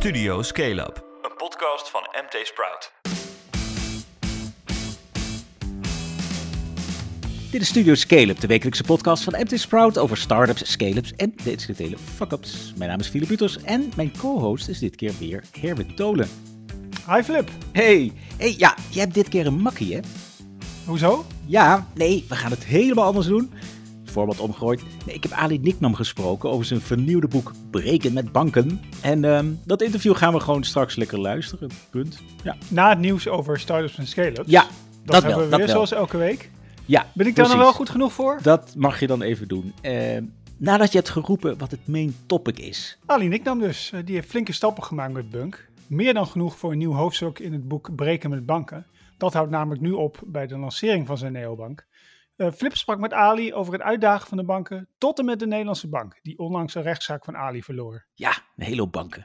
Studio Scale Up, een podcast van MT Sprout. Dit is Studio Scale-up, de wekelijkse podcast van MT Sprout over startups, scale-ups en de incidentele fuck-ups. Mijn naam is Philip Buters en mijn co-host is dit keer weer Herwin Tolen. Hi Flip. Hey, hey, ja, je hebt dit keer een makkie, hè? Hoezo? Ja, nee, we gaan het helemaal anders doen. Voorbeeld omgegooid. Nee, ik heb Ali Niknam gesproken over zijn vernieuwde boek Breken met banken. En ehm, dat interview gaan we gewoon straks lekker luisteren. Punt. Ja, Na het nieuws over startups en scale-ups. ja dat, dat, hebben wel. we dat weer wel. zoals elke week. Ja, Ben ik daar precies. wel goed genoeg voor? Dat mag je dan even doen. Ehm, nadat je hebt geroepen wat het main topic is. Ali Niknam dus. Eh, Die heeft flinke stappen gemaakt met Bunk. Meer dan genoeg voor een nieuw hoofdstuk in het boek Breken met banken. Dat houdt namelijk nu op bij de lancering van zijn neobank. Eh, Flip sprak met Ali over het uitdagen van de banken tot en met de Nederlandse bank, die onlangs een rechtszaak van Ali verloor. Ja, een hele banken.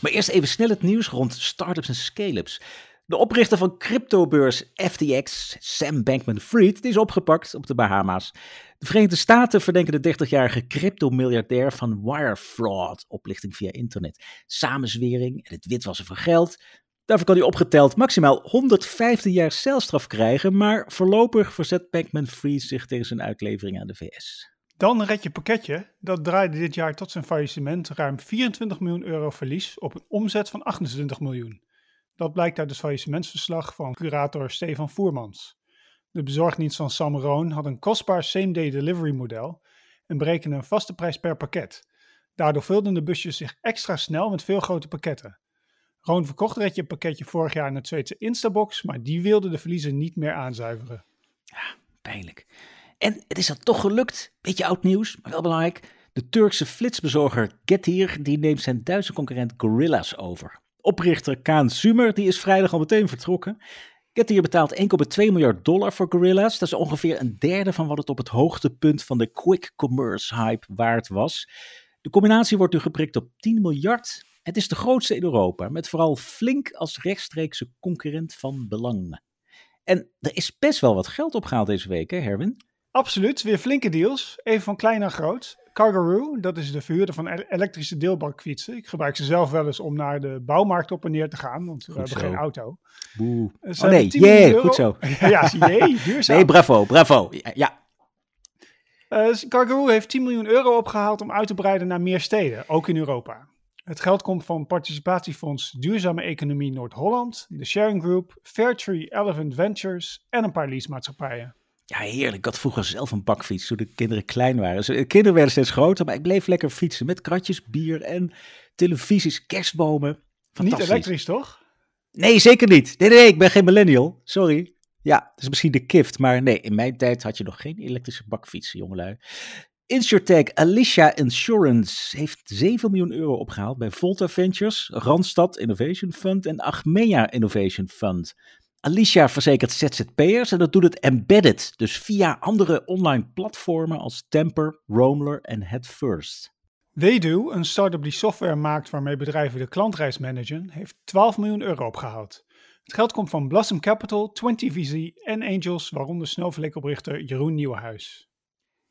Maar eerst even snel het nieuws rond startups en scale-ups. De oprichter van cryptobeurs FTX, Sam Bankman-Fried, is opgepakt op de Bahama's. De Verenigde Staten verdenken de 30-jarige cryptomiljardair van wire fraud, oplichting via internet, samenzwering en het witwassen van geld. Daarvoor kan hij opgeteld maximaal 115 jaar celstraf krijgen, maar voorlopig verzet Bankman-Fried zich tegen zijn uitlevering aan de VS. Dan red je pakketje. Dat draaide dit jaar tot zijn faillissement ruim 24 miljoen euro verlies op een omzet van 28 miljoen. Dat blijkt uit het faillissementsverslag van curator Stefan Voermans. De bezorgdienst van Sam Roon had een kostbaar same-day delivery model en berekende een vaste prijs per pakket. Daardoor vulden de busjes zich extra snel met veel grote pakketten. Roon verkocht Red je pakketje vorig jaar in het Zweedse Instabox, maar die wilde de verliezen niet meer aanzuiveren. Pijnlijk. En het is dan toch gelukt. Beetje oud nieuws, maar wel belangrijk. De Turkse flitsbezorger Getir die neemt zijn Duitse concurrent Gorillas over. Oprichter Kaan Sumer die is vrijdag al meteen vertrokken. Getir betaalt 1,2 miljard dollar voor Gorillas. Dat is ongeveer een derde van wat het op het hoogtepunt van de quick commerce hype waard was. De combinatie wordt nu geprikt op 10 miljard. Het is de grootste in Europa, met vooral flink als rechtstreekse concurrent van belang. En er is best wel wat geld opgehaald deze week, hè Herwin? Absoluut, weer flinke deals. Even van klein naar groot. Cargaroo, dat is de verhuurder van elektrische deelbakfietsen. Ik gebruik ze zelf wel eens om naar de bouwmarkt op en neer te gaan, want we hebben zo. geen auto. Boe. Oh nee, hebben 10 miljoen yeah, euro- goed zo. ja, zie je, duurzaam. Nee, bravo, bravo. Ja, Ja, Eh, Cargaroo heeft 10 miljoen euro opgehaald om uit te breiden naar meer steden, ook in Europa. Het geld komt van participatiefonds Duurzame Economie Noord-Holland, de Sharing Group, Fairtree Elephant Ventures en een paar leasemaatschappijen. Ja, heerlijk. Ik had vroeger zelf een bakfiets toen de kinderen klein waren. De kinderen werden steeds groter, maar ik bleef lekker fietsen met kratjes bier en televisies, kerstbomen. Niet elektrisch, toch? Nee, zeker niet. Nee, nee, nee, ik ben geen millennial. Sorry. Ja, dat is misschien de kift, maar nee, in mijn tijd had je nog geen elektrische bakfietsen, jongelui. Insurtech Alicia Insurance heeft 7 miljoen euro opgehaald bij Volta Ventures, Randstad Innovation Fund en Achmea Innovation Fund. Alicia verzekert ZZP'ers en dat doet het embedded, dus via andere online platformen als Temper, Roamler en Headfirst. Wedo, een start-up die software maakt waarmee bedrijven de klantreis managen, heeft 12 miljoen euro opgehaald. Het geld komt van Blossom Capital, 20VZ en Angels, waaronder Snowflake-oprichter Jeroen Nieuwenhuis.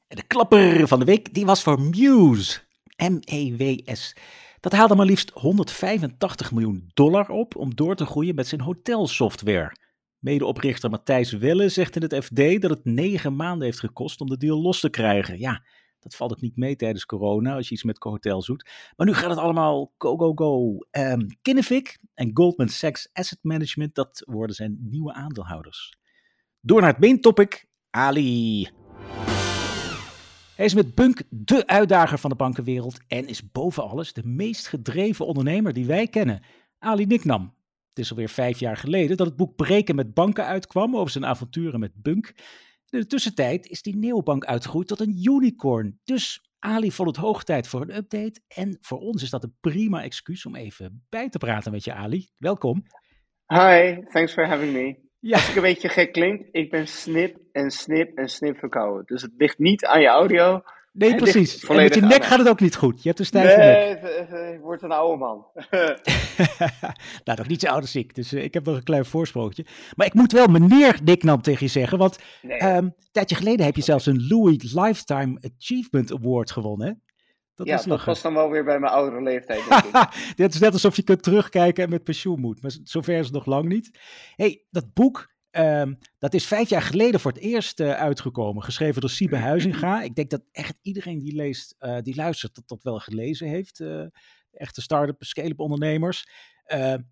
En de klapper van de week, die was voor Muse. M-E-W-S. Dat haalde maar liefst 185 miljoen dollar op om door te groeien met zijn hotelsoftware. Medeoprichter Matthijs Welle zegt in het FD dat het negen maanden heeft gekost om de deal los te krijgen. Ja, dat valt ook niet mee tijdens corona als je iets met hotels doet. Maar nu gaat het allemaal go, go, go. Ehm Kinnevik en Goldman Sachs Asset Management, dat worden zijn nieuwe aandeelhouders. Door naar het main topic, Ali. Hij is met Bunk de uitdager van de bankenwereld en is boven alles de meest gedreven ondernemer die wij kennen. Ali Niknam. Het is alweer vijf jaar geleden dat het boek Breken met banken uitkwam over zijn avonturen met Bunk. In de tussentijd is die neobank uitgegroeid tot een unicorn. Dus Ali vond het hoog tijd voor een update. En voor ons is dat een prima excuus om even bij te praten met je, Ali. Welkom. Hi, thanks for having me. Ja, Als ik een beetje gek klink, ik ben snip en snip en snip verkouden. Dus het ligt niet aan je audio, Nee, precies. En met je nek gaat het ook niet goed. Je hebt een stijve nek. Nee, het- het- het wordt een oude man. nou, nog niet zo oud als ik, dus eh, ik heb nog een klein voorsprookje. Maar ik moet wel meneer Diknam tegen je zeggen, want nee. ehm, een tijdje geleden heb je zelfs een Louis Lifetime Achievement Award gewonnen? Dat ja, is dat was dan wel weer bij mijn oudere leeftijd. Denk ik. Dit is net alsof je kunt terugkijken en met pensioen moet. Maar zover is het nog lang niet. hey, dat boek, ehm, dat is vijf jaar geleden voor het eerst eh, uitgekomen. Geschreven door Siebe Huizinga. Ik denk dat echt iedereen die leest, eh, die luistert, dat dat wel gelezen heeft. eh, echte start-up, scale-up ondernemers.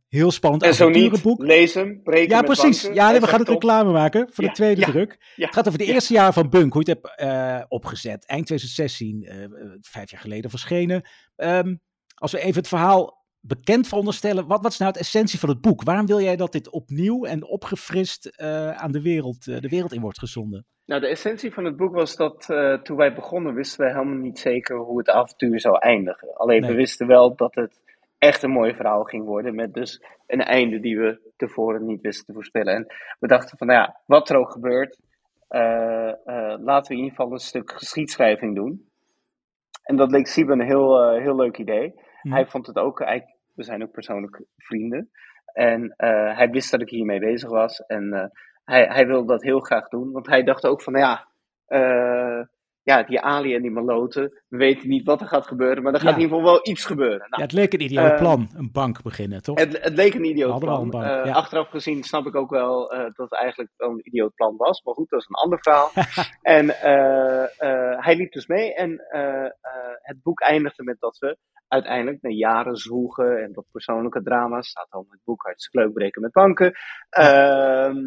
Heel spannend en zo niet, lees hem, Ja, met precies. banken. Ja, nee, we gaan het reclame maken voor Ja, de tweede ja, druk. ja, Het gaat over de ja. eerste jaar van Bunk, hoe je het hebt eh, opgezet. Eind 2016, eh, eh, vijf jaar geleden verschenen. Ehm, als we even het verhaal bekend veronderstellen, wat, wat is nou het essentie van het boek? Waarom wil jij dat dit opnieuw en opgefrist eh, aan de wereld, eh, de wereld in wordt gezonden? Nou, de essentie van het boek was dat eh, toen wij begonnen wisten we helemaal niet zeker hoe het avontuur zou eindigen. Alleen Nee. we wisten wel dat het echt een mooi verhaal ging worden met dus een einde die we tevoren niet wisten te voorspellen. En we dachten van, nou ja, wat er ook gebeurt, laten we in ieder geval een stuk geschiedschrijving doen. En dat leek Sieben een heel, heel leuk idee. Hm. Hij vond het ook, hij, we zijn ook persoonlijk vrienden. En eh, hij wist dat ik hiermee bezig was. En eh, hij, hij wilde dat heel graag doen. Want hij dacht ook van, ja, eh, ja, die Ali en die maloten, we weten niet wat er gaat gebeuren. Maar er gaat Ja. in ieder geval wel iets gebeuren. Nou, Ja, het leek een ideaal eh, plan, een bank beginnen, toch? het, het leek een idioot plan. een bank, Eh, ja. Achteraf gezien snap ik ook wel eh, dat het eigenlijk wel een idioot plan was. Maar goed, dat is een ander verhaal. en hij liep dus mee. En het boek eindigde met dat we uiteindelijk na jaren zwoegen en dat persoonlijke drama, staat al in het boek hartstikke leuk breken met banken, ehm,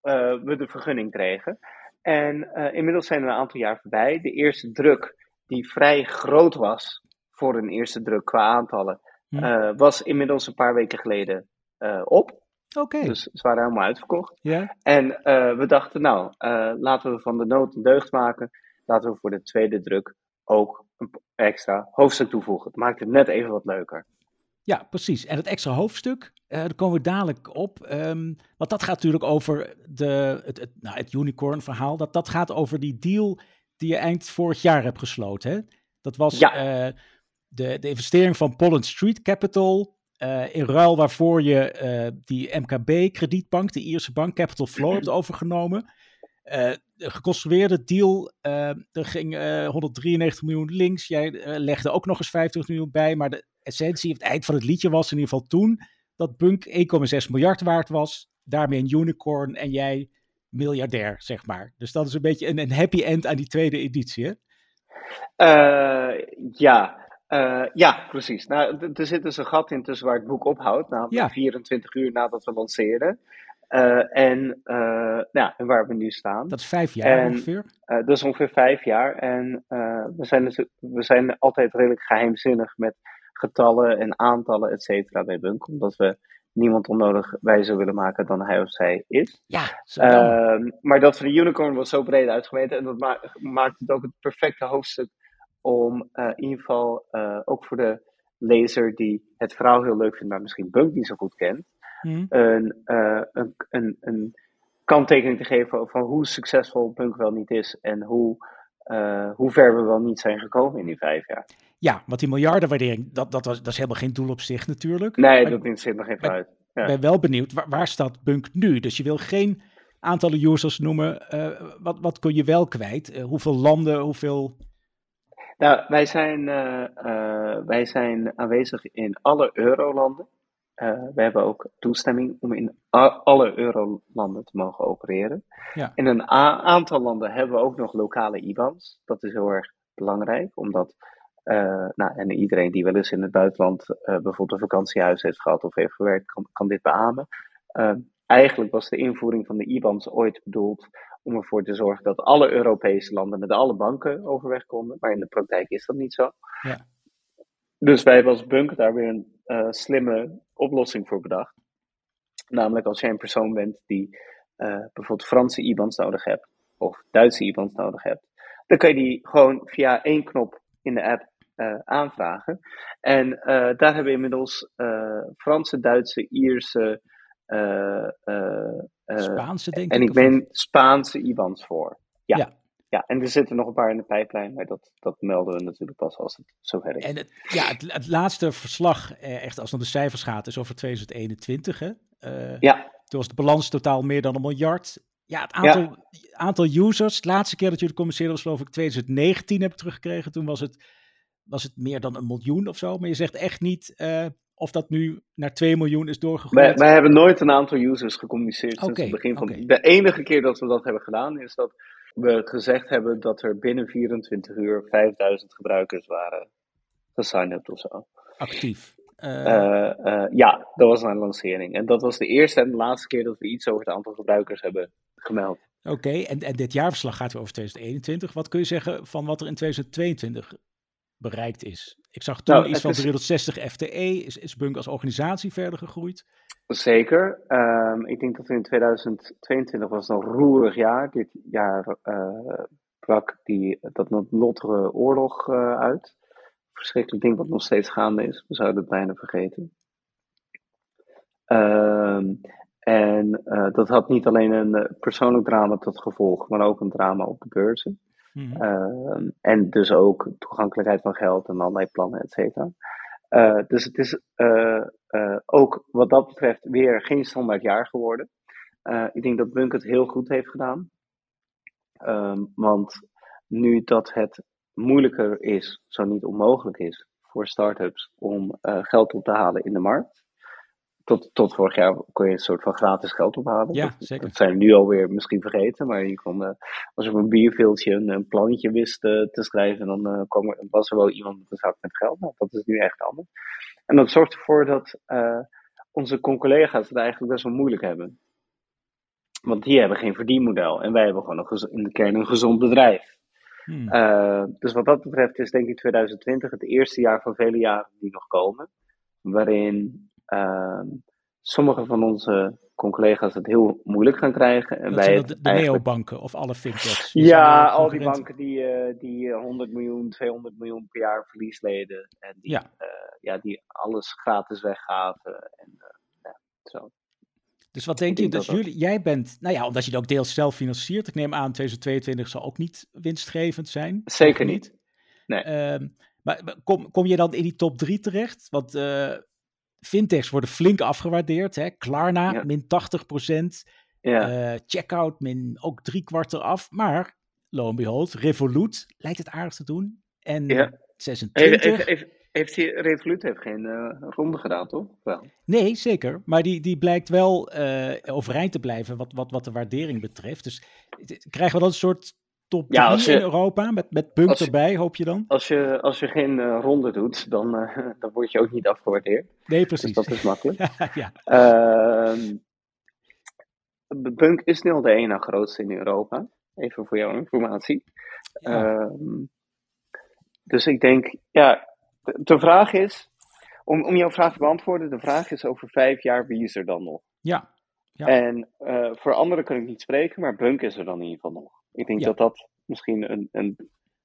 eh, we de vergunning kregen. En eh, inmiddels zijn er een aantal jaar voorbij. De eerste druk, die vrij groot was voor een eerste druk qua aantallen, Hm. eh, was inmiddels een paar weken geleden eh, op. Oké, Dus ze waren helemaal uitverkocht. ja. En we dachten, nou, laten we van de nood een deugd maken. Laten we voor de tweede druk ook een extra hoofdstuk toevoegen. Het maakt het net even wat leuker. Ja, precies. En het extra hoofdstuk, eh, daar komen we dadelijk op. ehm, want dat gaat natuurlijk over de, het, het, nou, het unicorn verhaal. Dat, dat gaat over die deal die je eind vorig jaar hebt gesloten. Hè? Dat was Ja. eh, de, de investering van Pollen Street Capital. eh, in ruil waarvoor je die MKB-kredietbank, de Ierse bank Capital Flow, hebt overgenomen. De geconstrueerde deal, er ging eh, 193 miljoen links. Jij legde ook nog eens 50 miljoen bij. Maar de essentie, het eind van het liedje was in ieder geval toen dat Bunk 1,6 miljard waard was. Daarmee een unicorn en jij miljardair, zeg maar. Dus dat is een beetje een, een happy end aan die tweede editie, hè? Eh, ja. eh, ja, precies. Nou, er zit dus een gat in tussen waar het boek ophoudt. Namelijk Ja. 24 uur nadat we lanceerden. Eh, en, nou ja, en waar we nu staan. Dat is vijf jaar En- ongeveer. Dat is ongeveer vijf jaar. En we, zijn dus, we zijn altijd redelijk geheimzinnig met getallen en aantallen, et cetera, bij Bunk. Omdat we niemand onnodig wijzer willen maken dan hij of zij is. Ja. Ehm, maar dat van de unicorn was zo breed uitgemeten. En dat ma- maakt het ook het perfecte hoofdstuk om eh, in ieder geval eh, ook voor de lezer die het verhaal heel leuk vindt, maar misschien Bunk niet zo goed kent, Hm. een, eh, een, een, een kanttekening te geven van hoe succesvol Punk wel niet is en hoe, hoe ver we wel niet zijn gekomen in die vijf jaar. Ja, want die miljardenwaardering, dat, dat, was, dat is helemaal geen doel op zich natuurlijk. Nee, Maar dat interesseert me geen fruit. Ik Ja. ben wel benieuwd, waar, waar staat Bunk nu? Dus je wil geen aantallen users noemen. eh, wat, wat kun je wel kwijt? Eh, hoeveel landen, hoeveel... Nou, wij zijn, eh, wij zijn aanwezig in alle eurolanden. Eh we hebben ook toestemming om in alle eurolanden te mogen opereren. Ja. In een aantal landen hebben we ook nog lokale IBAN's. Dat is heel erg belangrijk, omdat eh, nou, en iedereen die wel eens in het buitenland eh, bijvoorbeeld een vakantiehuis heeft gehad of heeft gewerkt, kan, kan dit beamen. Eh, eigenlijk was de invoering van de IBAN's ooit bedoeld om ervoor te zorgen dat alle Europese landen met alle banken overweg konden. Maar in de praktijk is dat niet zo. Ja. Dus wij hebben als Bunk daar weer een eh, slimme oplossing voor bedacht. Namelijk als jij een persoon bent die bijvoorbeeld Franse IBAN's nodig hebt of Duitse IBAN's nodig hebt, dan kan je die gewoon via één knop in de app eh, aanvragen. En eh, daar hebben we inmiddels eh, Franse, Duitse, Ierse Spaanse, denk en ik. ik of niet? meen Spaanse IBAN's voor. Ja. Ja. ja, en er zitten nog een paar in de pijplijn, maar dat, dat melden we natuurlijk pas als het zover is. En het, ja, het, het laatste verslag, echt als het om de cijfers gaat, is over 2021. Hè? Ja. Toen was de balans totaal meer dan een miljard. Ja, het aantal, ja. aantal users, de laatste keer dat jullie communiceerden was geloof ik 2019 heb ik teruggekregen. Toen was het, was het meer dan een miljoen of zo. Maar je zegt echt niet uh, of dat nu naar 2 miljoen is doorgegroeid. Wij, wij hebben nooit een aantal users gecommuniceerd sinds het begin van... Okay. De enige keer dat we dat hebben gedaan is dat we gezegd hebben dat er binnen 24 uur 5000 gebruikers waren gesigned of zo. Actief. Uh... Uh, uh, ja, dat was een lancering. En dat was de eerste en de laatste keer dat we iets over het aantal gebruikers hebben gemeld. Oké, okay, en, en dit jaarverslag gaat weer over 2021. Wat kun je zeggen van wat er in 2022 bereikt is? Ik zag toen nou, iets van 360 is... FTE. Is, is Bunk als organisatie verder gegroeid? Zeker. Um, ik denk dat in 2022 was een roerig jaar. Dit jaar uh, brak die, dat noodlottige oorlog uh, uit. Verschrikkelijk ding wat nog steeds gaande is. We zouden het bijna vergeten. Um, en uh, dat had niet alleen een persoonlijk drama tot gevolg, maar ook een drama op de beurzen. Mm-hmm. Uh, en dus ook toegankelijkheid van geld en allerlei plannen, et cetera. Uh, dus het is uh, ook wat dat betreft weer geen standaard jaar geworden. ik denk dat Bunk het heel goed heeft gedaan. Um, want nu dat het moeilijker is, zo niet onmogelijk is, voor start-ups om geld op te halen in de markt, tot, tot vorig jaar kon je een soort van gratis geld ophalen. Ja, dat, zeker. Dat zijn we nu alweer misschien vergeten, maar je kon, uh, als je op een bierveeltje een, een plannetje wist uh, te schrijven, dan uh, kwam er, was er wel iemand met een zak met geld. Nou, dat is nu echt anders. En dat zorgt ervoor dat onze collega's het eigenlijk best wel moeilijk hebben. Want die hebben geen verdienmodel en wij hebben gewoon een in de kern een gezond bedrijf. Hmm. dus wat dat betreft is denk ik 2020 het eerste jaar van vele jaren die nog komen, waarin sommige van onze collega's het heel moeilijk gaan krijgen. Dat zijn de, de eigenlijk... neobanken of alle fintechs? Ja, al die banken die, uh, die 100 miljoen, 200 miljoen per jaar verlies leden. En die, ja. Uh, ja, die alles gratis weggaven. En, uh, ja, zo. Dus wat denk je, dat jullie, jij bent, nou ja, omdat je het ook deels zelf financiert. Ik neem aan 2022 zal ook niet winstgevend zijn. Zeker niet. Nee. Uh, maar kom, kom je dan in die top 3 terecht? Want fintechs worden flink afgewaardeerd. Hè? Klarna, ja. min 80 Ja. Uh, checkout, min ook drie kwart eraf. Maar, lo en behold, Revolut lijkt het aardig te doen. En ja. 26... Heeft, heeft, heeft die, Revolut heeft geen uh, ronde gedaan, toch? Wel. Nee, zeker. Maar die, die blijkt wel uh, overeind te blijven wat, wat, wat de waardering betreft. Dus krijgen we dan een soort top 3 ja, je, in Europa, met, met punt je, erbij, hoop je dan? Als je, als je geen uh, ronde doet, dan, uh, dan word je ook niet afgewaardeerd. Nee, precies. Dus dat is makkelijk. ja. uh, Bunk is nu al de ene grootste in Europa. Even voor jouw informatie. Ja. dus ik denk, ja, de, de, vraag is, om, om jouw vraag te beantwoorden, de vraag is over vijf jaar, wie is er dan nog? Ja. ja. En uh, voor anderen kan ik niet spreken, maar Bunk is er dan in ieder geval nog. Ik denk Ja. dat dat misschien een, een,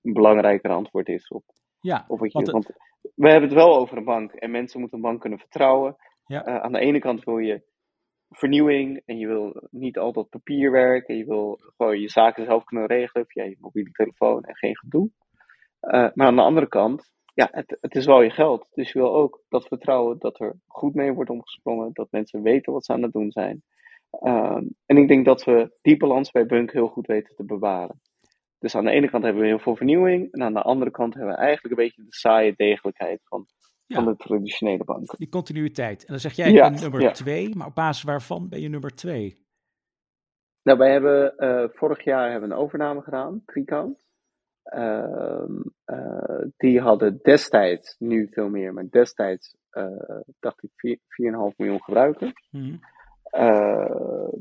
een belangrijker antwoord is op, Ja, op wat je. want we hebben het wel over een bank en mensen moeten een bank kunnen vertrouwen. Ja. Eh, aan de ene kant wil je vernieuwing en je wil niet altijd papierwerk en je wil gewoon je zaken zelf kunnen regelen via je mobiele telefoon en geen gedoe. Eh, maar aan de andere kant, ja, het, het is wel je geld. Dus je wil ook dat vertrouwen dat er goed mee wordt omgesprongen, dat mensen weten wat ze aan het doen zijn. Ehm, en ik denk dat we die balans bij Bunk heel goed weten te bewaren. Dus aan de ene kant hebben we heel veel vernieuwing, en aan de andere kant hebben we eigenlijk een beetje de saaie degelijkheid van, Ja. van de traditionele banken. die continuïteit. En dan zeg jij, Ja, ik ben nummer ja. twee, maar op basis waarvan ben je nummer twee? Nou, wij hebben eh, vorig jaar hebben we een overname gedaan, Tricount. Ehm, eh, die hadden destijds, nu veel meer, maar destijds eh, dacht ik vier- 4,5 miljoen gebruikers. Mhm.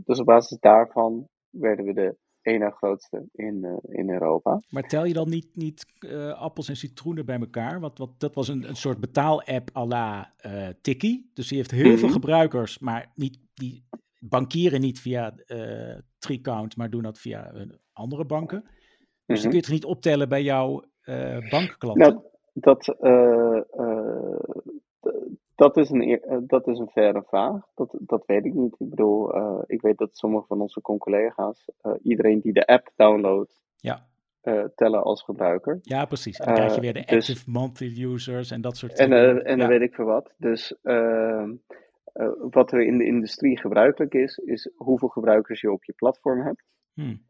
Dus op basis daarvan werden we de ene grootste in, eh, in Europa. Maar tel je dan niet, niet eh, appels en citroenen bij elkaar? Want, want dat was een, een soort betaal-app à la eh Tikkie. Dus die heeft heel veel Mhm. gebruikers, maar niet, die bankieren niet via eh Tricount, maar doen dat via eh, andere banken. Dus die Mhm. kun je toch niet optellen bij jouw eh bankklanten? Nou, dat, eh, eh, dat, is een, eh, dat is een verre vraag. Dat, dat weet ik niet. Ik bedoel, eh, ik weet dat sommige van onze collega's, eh, iedereen die de app downloadt, Ja. tellen als gebruiker. Ja, precies. En dan krijg je weer de dus- active monthly users en dat soort En, dingen. en Ja. dan weet ik veel wat. Dus wat er in de industrie gebruikelijk is, is hoeveel gebruikers je op je platform hebt. Hmm.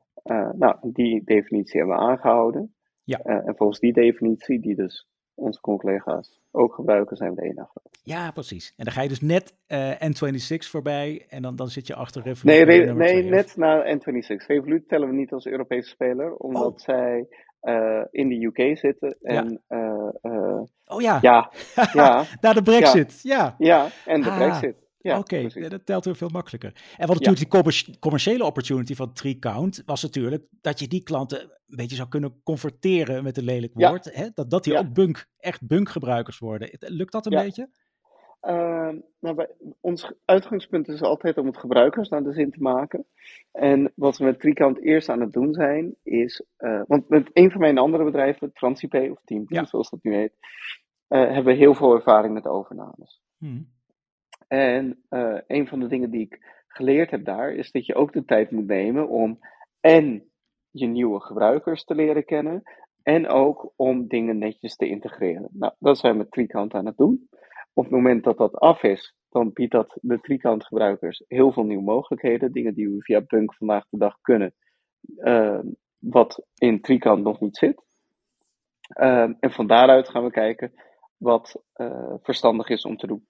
Nou, die definitie hebben we aangehouden. Ja. En volgens die definitie, die dus onze collega's ook gebruiken, zijn we de enige. Ja, precies. En dan ga je dus net eh, N26 voorbij en dan, dan zit je achter Revolut. Nee, Re- nee net na N26. Revolut tellen we niet als Europese speler, omdat Oh. zij eh, in de UK zitten. En eh, Oh ja, ja, ja, na de brexit. Ja, ja, en de Ah, Brexit. Ja, oké. Ja, dat telt weer veel makkelijker. En wat natuurlijk die commer- commerciële opportunity van TreeCount was natuurlijk dat je die klanten een beetje zou kunnen converteren met een lelijk Ja. woord. Hè? Dat, dat die Ja. ook bunk, echt bunkgebruikers worden. Lukt dat een Ja. beetje? Ehm, nou, bij, ons uitgangspunt is altijd om het gebruikers naar de zin te maken. En wat we met Tricount eerst aan het doen zijn, is. eh, want met een van mijn andere bedrijven, TransIP of Ja. zoals dat nu heet, eh, hebben we heel veel ervaring met overnames. Hmm. En eh, een van de dingen die ik geleerd heb daar, is dat je ook de tijd moet nemen om en je nieuwe gebruikers te leren kennen, en ook om dingen netjes te integreren. Nou, dat zijn we met aan het doen. Op het moment dat dat af is, dan biedt dat de Tricount gebruikers heel veel nieuwe mogelijkheden. Dingen die we via Bunk vandaag de dag kunnen, eh, wat in Tricount nog niet zit. Ehm, en van daaruit gaan we kijken wat eh, verstandig is om te doen.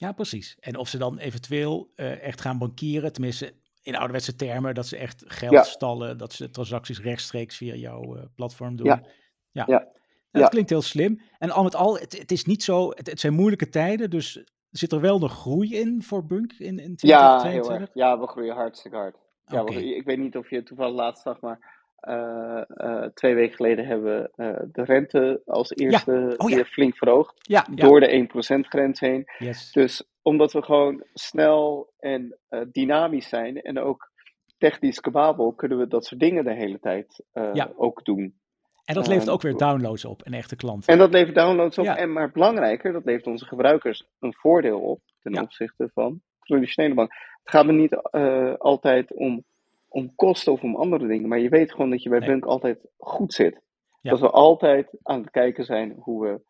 Ja, precies. En of ze dan eventueel eh, echt gaan bankieren, tenminste in ouderwetse termen, dat ze echt geld Ja. stallen, dat ze transacties rechtstreeks via jouw eh, platform doen. Ja. ja. Ja. Nou, dat Ja. klinkt heel slim. En al met al, het, het is niet zo, het, het zijn moeilijke tijden, dus zit er wel nog groei in voor Bunk in, in Ja, heel 2022? erg. Ja, we groeien hartstikke hard. Ja, we- ik weet niet of je het toevallig laatst zag, maar eh, eh, twee weken geleden hebben we eh, de rente als eerste Oh ja. weer flink verhoogd. Ja. Door de 1%-grens heen. Yes. Dus omdat we gewoon snel en dynamisch zijn en ook technisch kababel, kunnen we dat soort dingen de hele tijd Ja. ook doen. En dat levert ook weer downloads op en echte klanten. En dat levert downloads op. En maar belangrijker, dat levert onze gebruikers een voordeel op ten opzichte van traditionele banken. Het gaat me niet altijd om, om kosten of om andere dingen, maar je weet gewoon dat je bij Nee. Bunk altijd goed zit. Ja. Dat we altijd aan het kijken zijn hoe we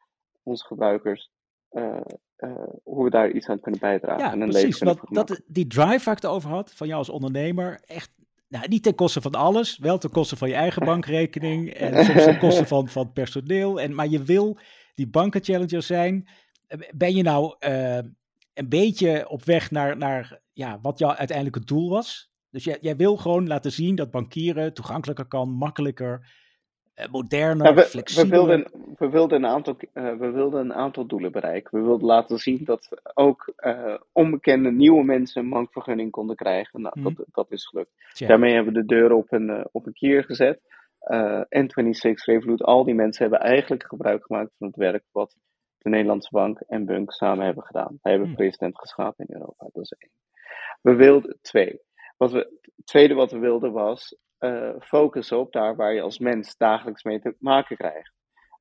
onze gebruikers, eh, eh, hoe we daar iets aan kunnen bijdragen. Ja, en een precies. dat, die drive waar ik het over had, van jou als ondernemer, echt nou, niet ten koste van alles, wel ten koste van je eigen bankrekening en soms ten koste van, van personeel. En, maar je wil die bankenchallenger zijn. Ben je nou eh, een beetje op weg naar, naar ja, wat jouw uiteindelijke doel was? Dus jij, jij wil gewoon laten zien dat bankieren toegankelijker kan, makkelijker, eh, moderner, Ja, we, we, flexibeler. wilden, we, wilden een aantal, eh, we wilden een aantal doelen bereiken. We wilden laten zien dat we ook eh, onbekende nieuwe mensen een bankvergunning konden krijgen. Nou, Mhm. dat, dat is gelukt. Daarmee hebben we de deur op een, op een kier gezet. Eh, N26, Revolut, al die mensen hebben eigenlijk gebruik gemaakt van het werk wat de Nederlandse Bank en Bunk samen hebben gedaan. Wij hebben Hmm. president geschapen in Europa, dat is één. We wilden twee. Wat we, het tweede wat we wilden was eh focussen op daar waar je als mens dagelijks mee te maken krijgt.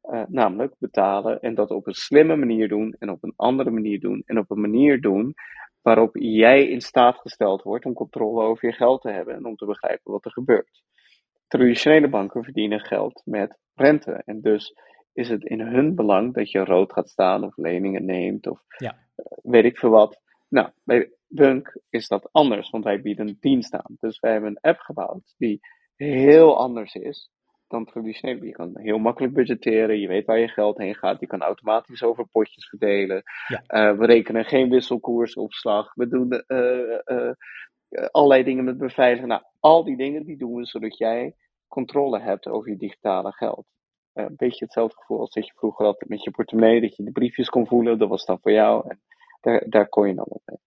Eh, namelijk betalen en dat op een slimme manier doen en op een andere manier doen en op een manier doen waarop jij in staat gesteld wordt om controle over je geld te hebben en om te begrijpen wat er gebeurt. Traditionele banken verdienen geld met rente en dus is het in hun belang dat je rood gaat staan of leningen neemt of Ja. eh, weet ik veel wat. Nou, bij Bunk is dat anders, want wij bieden een dienst aan. Dus wij hebben een app gebouwd die heel anders is dan traditioneel. Je kan heel makkelijk budgetteren, je weet waar je geld heen gaat, je kan automatisch over potjes verdelen. Ja. Eh, we rekenen geen wisselkoersopslag, we doen eh, eh, allerlei dingen met beveiligen. Nou, al die dingen die doen we zodat jij controle hebt over je digitale geld. Een beetje hetzelfde gevoel als dat je vroeger had met je portemonnee, dat je de briefjes kon voelen, dat was dan voor jou. En daar, daar kon je dan op mee.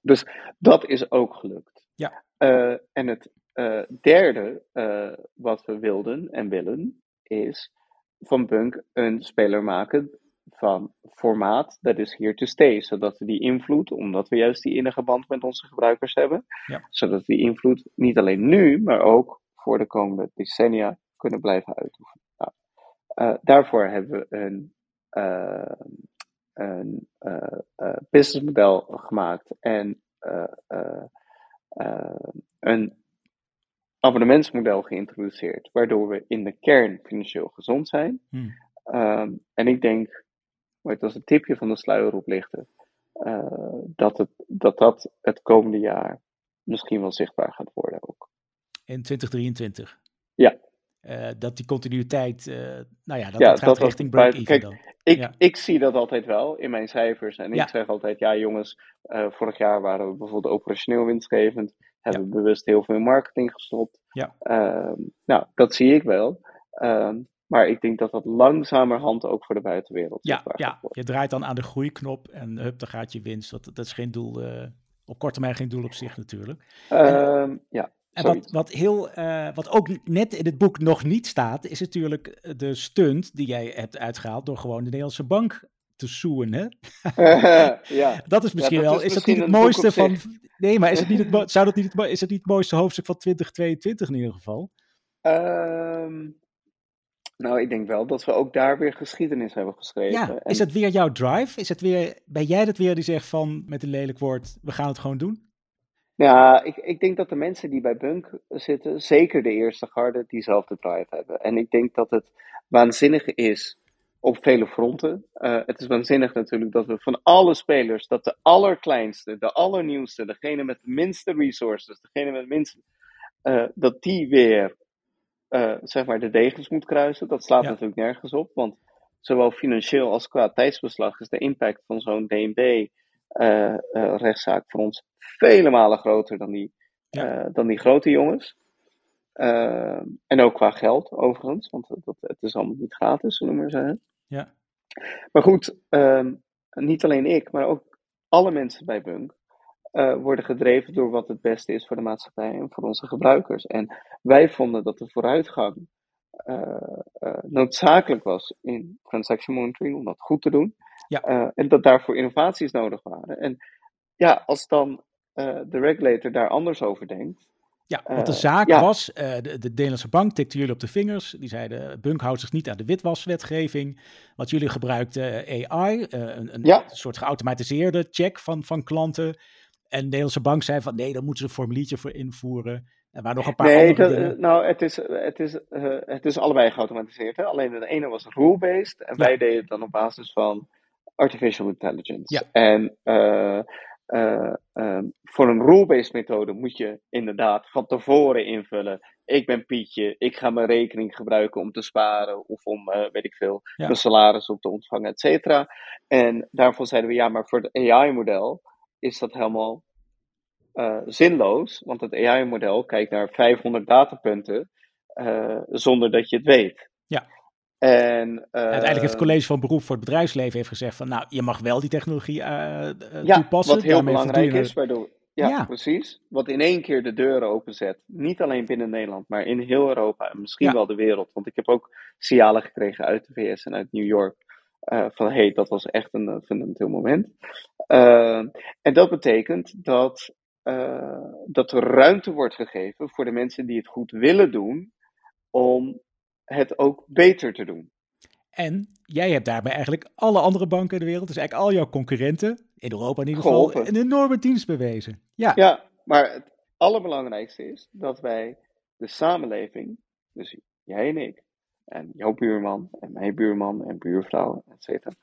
Dus dat is ook gelukt. Ja. Eh, en het eh, derde eh, wat we wilden en willen, is van Bunk een speler maken van formaat that is here to stay. Zodat we die invloed, omdat we juist die innige band met onze gebruikers hebben, Ja. zodat we die invloed niet alleen nu, maar ook voor de komende decennia kunnen blijven uitoefenen. Nou, daarvoor hebben we een, een eh, eh, businessmodel gemaakt en eh, een abonnementsmodel geïntroduceerd, waardoor we in de kern financieel gezond zijn. Hmm. Ehm, en ik denk, maar het als een tipje van de sluier oplichten, uh, dat, het, dat dat het komende jaar misschien wel zichtbaar gaat worden ook. In 2023? Ja. Uh, dat die continuïteit, uh, nou ja, dat, ja, dat gaat richting break-even dan. Ik, ja. ik zie dat altijd wel in mijn cijfers. En ja. ik zeg altijd, ja jongens, vorig jaar waren we bijvoorbeeld operationeel winstgevend. Hebben we bewust heel veel in marketing gestopt. Ja. Ehm, nou, dat zie ik wel. Um, maar ik denk dat dat langzamerhand ook voor de buitenwereld ja, ja. je draait dan aan de groeiknop en hup, dan gaat je winst. Dat, dat is geen doel, op korte termijn geen doel op zich natuurlijk. Um, ja. En wat, wat, heel, uh, wat ook net in het boek nog niet staat, is natuurlijk de stunt die jij hebt uitgehaald door gewoon de Nederlandse bank te soeën. Hè? Ja. Dat is misschien ja, dat wel. Is, is dat niet het mooiste van. Nee, maar is het niet het, zou dat niet het, is het niet het mooiste hoofdstuk van 2022 in ieder geval? Um, nou, ik denk wel dat we ook daar weer geschiedenis hebben geschreven. Ja, is het weer jouw drive? Is het weer, ben jij dat weer die zegt van, met een lelijk woord, we gaan het gewoon doen? Ja, ik, ik denk dat de mensen die bij Bunk zitten, zeker de eerste garde, diezelfde drive hebben. En ik denk dat het waanzinnig is op vele fronten. Uh, het is waanzinnig natuurlijk dat we van alle spelers, dat de allerkleinste, de allernieuwste, degene met de minste resources, degene met de minste, uh, dat die weer uh, zeg maar de degens moet kruisen. Dat slaat natuurlijk nergens op, want zowel financieel als qua tijdsbeslag is de impact van zo'n DNB-rechtszaak uh, uh, voor ons vele malen groter dan die, ja. dan die grote jongens. en ook qua geld, overigens, want dat, het is allemaal niet gratis, zullen we maar zeggen. Ja. Maar goed, um, niet alleen ik, maar ook alle mensen bij Bunk uh, worden gedreven door wat het beste is voor de maatschappij en voor onze gebruikers. En wij vonden dat de vooruitgang uh, uh, noodzakelijk was in transaction monitoring om dat goed te doen. Ja. en dat daarvoor innovaties nodig waren. En ja, als dan de regulator daar anders over denkt. Ja, want de zaak ja. was, de, de Nederlandse bank tikte jullie op de vingers. Die zeiden, Bunk houdt zich niet aan de witwaswetgeving. Want jullie gebruikten AI, een, een ja. soort geautomatiseerde check van, van klanten. En de Nederlandse bank zei van nee, daar moeten ze een formuliertje voor invoeren. En waar nog een paar nee, dat. Nou, het is, het, is, uh, het is allebei geautomatiseerd. Hè? Alleen de ene was rule-based en ja. wij deden het dan op basis van artificial intelligence. Ja. En uh, uh, um, voor een rule-based methode moet je inderdaad van tevoren invullen. Ik ben Pietje, ik ga mijn rekening gebruiken om te sparen of om, weet ik veel, Ja. mijn salaris op te ontvangen, et cetera. En daarvoor zeiden we ja, maar voor het AI-model is dat helemaal uh, zinloos, want het AI-model kijkt naar 500 datapunten uh, zonder dat je het weet. Ja. En, uh, Uiteindelijk heeft het college van beroep voor het bedrijfsleven heeft gezegd van nou, je mag wel die technologie ja, toepassen. Wat heel belangrijk is, waardoor, ja, Ja. precies. Wat in één keer de deuren openzet. Niet alleen binnen Nederland, maar in heel Europa en misschien Ja. wel de wereld. Want ik heb ook signalen gekregen uit de VS en uit New York. eh, van hey, dat was echt een eh, fundamenteel moment. Eh, en dat betekent dat, eh, dat er ruimte wordt gegeven voor de mensen die het goed willen doen, om het ook beter te doen. En jij hebt daarbij eigenlijk alle andere banken in de wereld, dus eigenlijk al jouw concurrenten, in Europa in ieder geval, Geholpen. een enorme dienst bewezen. Ja, Ja, maar het allerbelangrijkste is dat wij de samenleving, dus jij en ik, en jouw buurman, en mijn buurman, en buurvrouw, et cetera,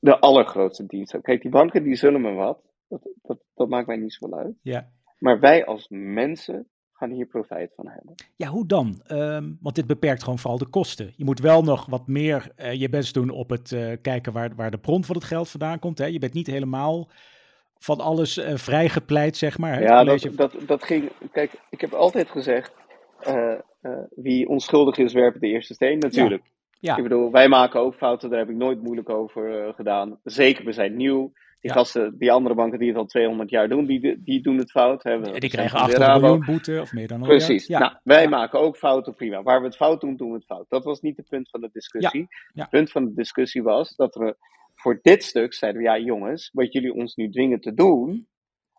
de allergrootste dienst hebben. Kijk, die banken die zullen me wat, dat, dat, dat maakt mij niet zoveel uit. ja. Maar wij als mensen gaan hier profijt van hebben. ja hoe dan? Ehm, want dit beperkt gewoon vooral de kosten. Je moet wel nog wat meer eh, je best doen op het eh, kijken waar, waar de bron van het geld vandaan komt. Hè? Je bent niet helemaal van alles eh, vrijgepleit, zeg maar. hè? Ja, dat, dat, dat ging. Kijk, ik heb altijd gezegd: wie onschuldig is, werpt de eerste steen. Natuurlijk. Ja. Ik bedoel, wij maken ook fouten, daar heb ik nooit moeilijk over gedaan. Zeker, we zijn nieuw. Die Ja. gasten, die andere banken die het al 200 jaar doen, die, die doen het fout. Hè. Die zijn krijgen van de 800 Rabo. miljoen boete of meer dan miljard. Precies. Ja. Nou, wij Ja. maken ook fouten, prima. Waar we het fout doen, doen we het fout. Dat was niet het punt van de discussie. Het punt van de discussie was dat we voor dit stuk zeiden: we, ja, jongens, wat jullie ons nu dwingen te doen,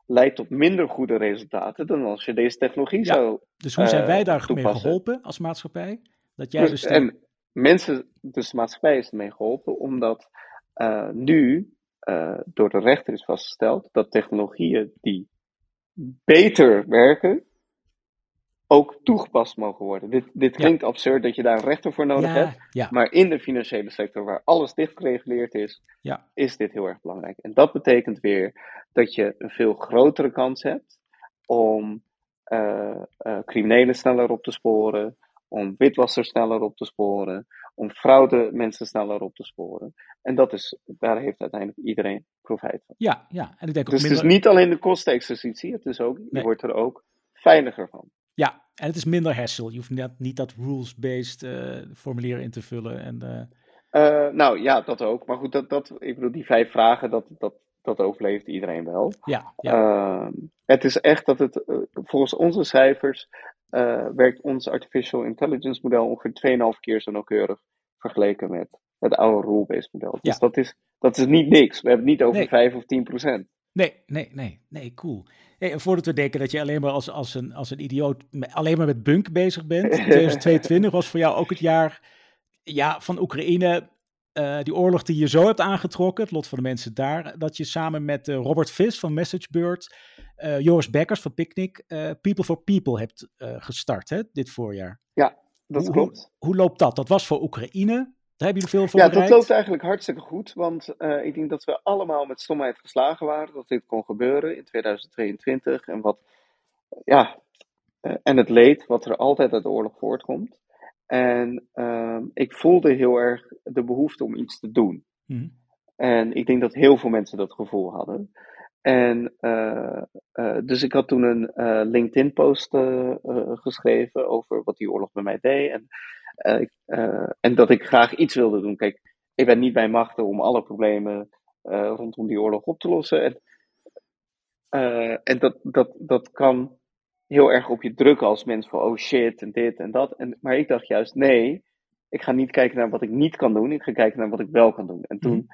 leidt tot minder goede resultaten dan als je deze technologie zou. Dus hoe zijn eh, wij daar mee toepassen. geholpen als maatschappij? Dat jij dus En mensen, dus de maatschappij is ermee geholpen, omdat eh, nu eh, door de rechter is vastgesteld dat technologieën die beter werken, ook toegepast mogen worden. Dit, dit Ja. klinkt absurd dat je daar een rechter voor nodig hebt. ja, Maar in de financiële sector, waar alles dicht gereguleerd is, is dit heel erg belangrijk. En dat betekent weer dat je een veel grotere kans hebt om eh, eh, criminelen sneller op te sporen, om witwassers sneller op te sporen, om fraude mensen sneller op te sporen. En dat is, daar heeft uiteindelijk iedereen profijt van. ja, ja. En ik denk ook Dus het is minder, niet alleen de kostenexercitie, het is ook, je Nee. wordt er ook veiliger van. ja, en het is minder hassle. Je hoeft net, niet dat rules-based eh, formulier in te vullen. En, eh, Eh, nou ja, dat ook. Maar goed, dat, dat, ik bedoel, die vijf vragen, dat, dat, dat overleeft iedereen wel. ja, ja, Ehm, het is echt dat het, volgens onze cijfers, eh, werkt ons artificial intelligence model ongeveer 2,5 keer zo nauwkeurig vergeleken met het oude rule-based model. Dus Ja. dat, is, dat is niet niks. We hebben het niet over Nee. 5 of 10 procent. Nee, nee, nee, nee, cool. Hey, voordat we denken dat je alleen maar als, als, een, als een idioot alleen maar met bunk bezig bent. 2022 was voor jou ook het jaar ja, van Oekraïne. Eh, die oorlog die je zo hebt aangetrokken, het lot van de mensen daar. Dat je samen met eh, Robert Vis van MessageBird, eh Joris Bekkers van Picnic, People for People hebt gestart hè, dit voorjaar. Dat Hoe- klopt. Hoe loopt dat? Dat was voor Oekraïne. Daar hebben jullie veel voor Ja, dat loopt eigenlijk hartstikke goed. Want ik denk dat we allemaal met stomheid geslagen waren dat dit kon gebeuren in 2022. En, wat, ja, en het leed wat er altijd uit de oorlog voortkomt. En ehm, ik voelde heel erg de behoefte om iets te doen. Mhm. En ik denk dat heel veel mensen dat gevoel hadden. En eh, eh, dus ik had toen een eh, LinkedIn-post geschreven over wat die oorlog bij mij deed. En, ik- en dat ik graag iets wilde doen. Kijk, ik ben niet bij machten om alle problemen rondom die oorlog op te lossen. En, en dat, dat, dat kan heel erg op je drukken als mens van oh shit en dit en dat. En, maar ik dacht juist nee, ik ga niet kijken naar wat ik niet kan doen. Ik ga kijken naar wat ik wel kan doen. En toen,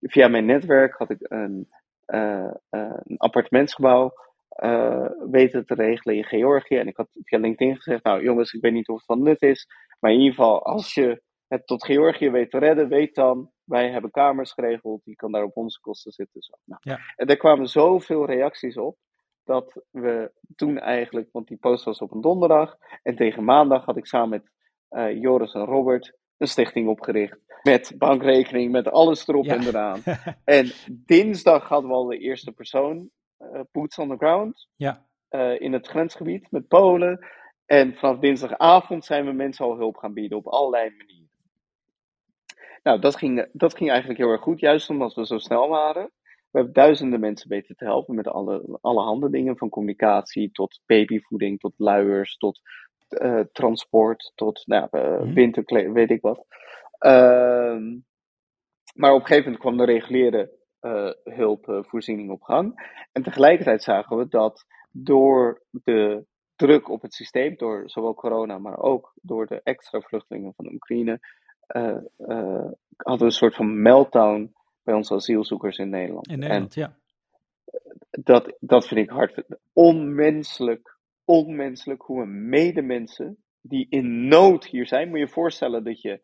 via mijn netwerk, had ik een, een appartementsgebouw eh, weten te regelen in Georgië. En ik had via LinkedIn gezegd, nou jongens, ik weet niet of het van nut is. Maar in ieder geval, als je het tot Georgië weet te redden, weet dan, wij hebben kamers geregeld, die kan daar op onze kosten zitten. Zo. Nou, Ja. En daar kwamen zoveel reacties op, dat we toen eigenlijk, want die post was op een donderdag, en tegen maandag had ik samen met eh, Joris en Robert een stichting opgericht. Met bankrekening, met alles erop Ja. en eraan. En dinsdag hadden we al de eerste persoon, eh, boots on the ground, Ja, eh, in het grensgebied met Polen. En vanaf dinsdagavond zijn we mensen al hulp gaan bieden op allerlei manieren. Nou, dat ging, dat ging eigenlijk heel erg goed, juist omdat we zo snel waren. We hebben duizenden mensen weten te helpen met alle, alle handen dingen, van communicatie tot babyvoeding, tot luiers, tot eh, transport, tot nou, eh, Mhm. winterkleding, weet ik wat. Ehm, maar op een gegeven moment kwam de reguliere eh, hulpvoorziening op gang. En tegelijkertijd zagen we dat door de druk op het systeem, door zowel corona, maar ook door de extra vluchtelingen van de Oekraïne, hadden we een soort van meltdown bij onze asielzoekers in Nederland. in Nederland, ja. En dat, dat vind ik hard. Onmenselijk, onmenselijk hoe een medemensen die in nood hier zijn. Moet je je voorstellen dat je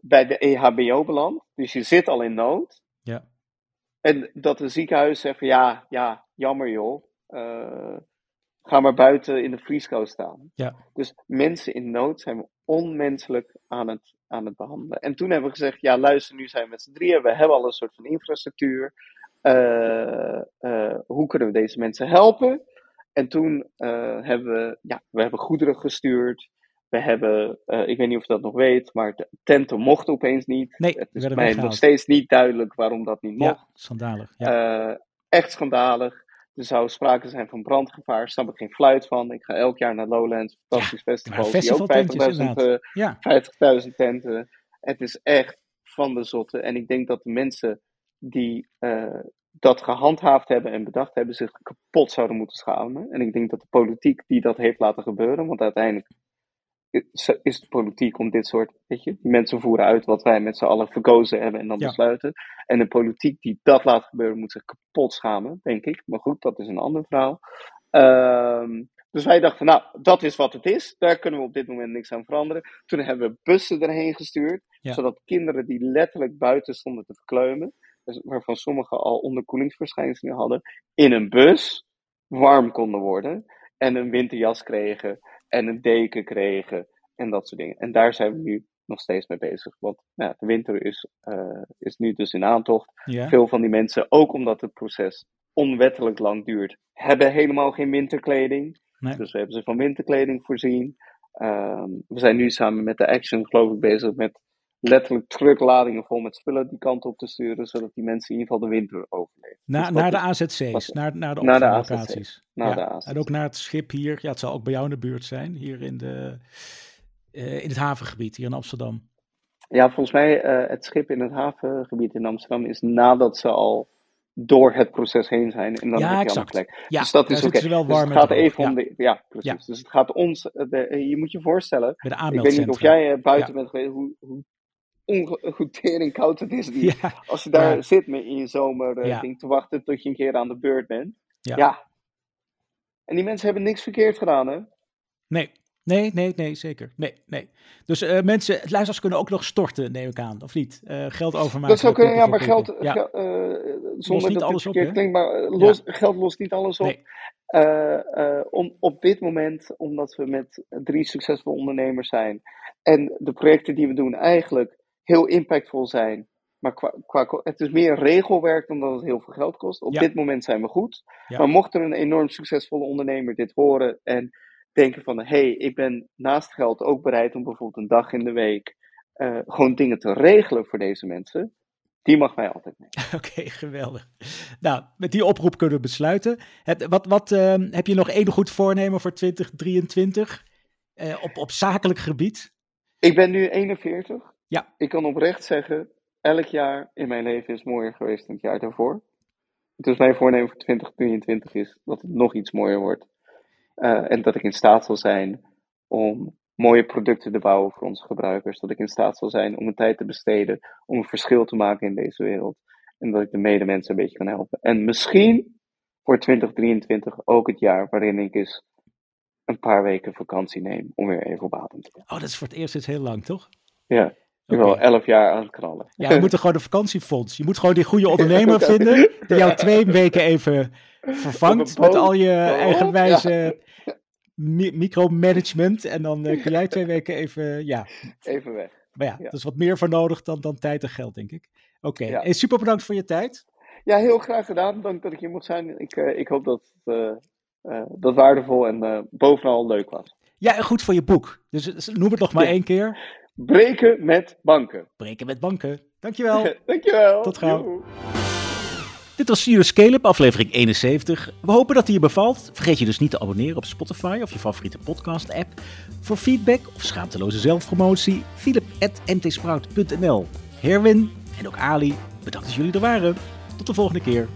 bij de EHBO belandt, dus je zit al in nood. Ja. En dat de ziekenhuis zegt ja, ja, jammer joh. eh, ga maar buiten in de vrieskou staan. Ja. Dus mensen in nood zijn we onmenselijk aan het, aan het behandelen. En toen hebben we gezegd, ja luister, nu zijn we met z'n drieën. We hebben al een soort van infrastructuur. Eh, eh, hoe kunnen we deze mensen helpen? En toen eh, hebben we, ja, we hebben goederen gestuurd. We hebben, ik weet niet of je dat nog weet, maar de tenten mochten opeens niet. Nee, het is mij nog steeds niet duidelijk waarom dat niet mocht. Ja, schandalig. Ja. Echt schandalig. Er zou sprake zijn van brandgevaar. Snap ik geen fluit van. Ik ga elk jaar naar Lowlands, fantastisch festival. zie ook festivaltentjes 50.000 inderdaad. eh, ja. 50.000 tenten. Het is echt van de zotte. En ik denk dat de mensen die eh, dat gehandhaafd hebben en bedacht hebben, zich kapot zouden moeten schamen. En ik denk dat de politiek die dat heeft laten gebeuren, want uiteindelijk is- de politiek om dit soort, weet je, die mensen voeren uit wat wij met z'n allen verkozen hebben en dan Ja. besluiten. En de politiek die dat laat gebeuren, moet zich kapot schamen, denk ik. Maar goed, dat is een ander verhaal. Ehm, dus wij dachten, nou, dat is wat het is. Daar kunnen we op dit moment niks aan veranderen. Toen hebben we bussen erheen gestuurd, Ja. zodat kinderen die letterlijk buiten stonden te verkleumen, dus waarvan sommigen al onderkoelingsverschijnselen hadden, in een bus warm konden worden en een winterjas kregen en een deken kregen en dat soort dingen. En daar zijn we nu nog steeds mee bezig. Want nou, de winter is, uh, is nu dus in aantocht. Ja. Veel van die mensen, ook omdat het proces onwettelijk lang duurt, hebben helemaal geen winterkleding. Nee. Dus we hebben ze van winterkleding voorzien. Ehm, we zijn nu samen met de Action, geloof ik, bezig met letterlijk truckladingen vol met spullen die kant op te sturen, zodat die mensen in ieder geval de winter overleven. Na, Dus naar de AZC's, naar, naar de naar de naar ja. de AZC's. En ook naar het schip hier. Ja, het zal ook bij jou in de buurt zijn, hier in, de, eh, in het havengebied, hier in Amsterdam. Ja, volgens mij uh, het schip in het havengebied in Amsterdam is nadat ze al door het proces heen zijn. En dan Ja, heb je exact. plek. Ja, dus dat is oké. zitten ze wel Dus warm het gaat even Ja. om de. Ja, precies. Ja. Dus het gaat ons. eh, De, je moet je voorstellen. Ik weet niet of jij uh, buiten bent geweest, hoe, hoe, tering koud het is. Ja, Als je daar Ja. zit met in je zomer Ja. ding te wachten tot je een keer aan de beurt bent. Ja. En die mensen hebben niks verkeerd gedaan, hè? nee. Nee, nee, nee, zeker. Nee, nee. Dus eh, mensen, luisteraars kunnen ook nog storten, neem ik aan, of niet? Eh, geld overmaken. Dat zou kunnen, ja, maar geld, eh, zonder niet dat alles het op, verkeerd hè? klinkt, maar eh, los, geld lost niet alles op. Nee. Eh, eh, om, op dit moment, omdat we met drie succesvolle ondernemers zijn en de projecten die we doen eigenlijk heel impactvol zijn, maar qua, qua, het is meer regelwerk dan dat het heel veel geld kost. Op Ja. dit moment zijn we goed. Ja. Maar mocht er een enorm succesvolle ondernemer dit horen en denken van, hé, hey, ik ben naast geld ook bereid om bijvoorbeeld een dag in de week eh, gewoon dingen te regelen voor deze mensen, die mag mij altijd mee. Oké, geweldig. Nou, met die oproep kunnen we besluiten. Het, wat wat ehm, heb je nog één goed voornemen voor 2023 Eh, op, op zakelijk gebied? Ik ben nu 41. Ja. Ik kan oprecht zeggen, elk jaar in mijn leven is mooier geweest dan het jaar daarvoor. Dus mijn voornemen voor 2023 is dat het nog iets mooier wordt. Eh, en dat ik in staat zal zijn om mooie producten te bouwen voor onze gebruikers. Dat ik in staat zal zijn om een tijd te besteden om een verschil te maken in deze wereld. En dat ik de medemensen een beetje kan helpen. En misschien voor 2023 ook het jaar waarin ik eens een paar weken vakantie neem om weer even op adem te komen. Oh, dat is voor het eerst sinds heel lang, toch? Ja, Oké. al elf jaar aan het knallen. Ja, we moeten gewoon een vakantiefonds. Je moet gewoon die goede ondernemer vinden die jou twee weken even vervangt met al je eigenwijze mi- micromanagement. En dan eh, kun jij twee weken even, ja. Even weg. Maar ja, Ja. er is wat meer voor nodig dan, dan tijd en geld, denk ik. Oké, Ja. Super bedankt voor je tijd. Ja, heel graag gedaan. Dank dat ik hier mocht zijn. Ik, eh, ik hoop dat het eh, dat waardevol en bovenal leuk was. Ja, en goed voor je boek. Dus eh, noem het nog maar één keer. Breken met banken. Breken met banken. Dankjewel. Dankjewel. Tot gauw. Joehoe. Dit was Studio Scale-up, aflevering 71. We hopen dat die je bevalt. Vergeet je dus niet te abonneren op Spotify of je favoriete podcast-app. Voor feedback of schaamteloze zelfpromotie, philip.mtsprout.nl. Herwin en ook Ali, bedankt dat jullie er waren. Tot de volgende keer.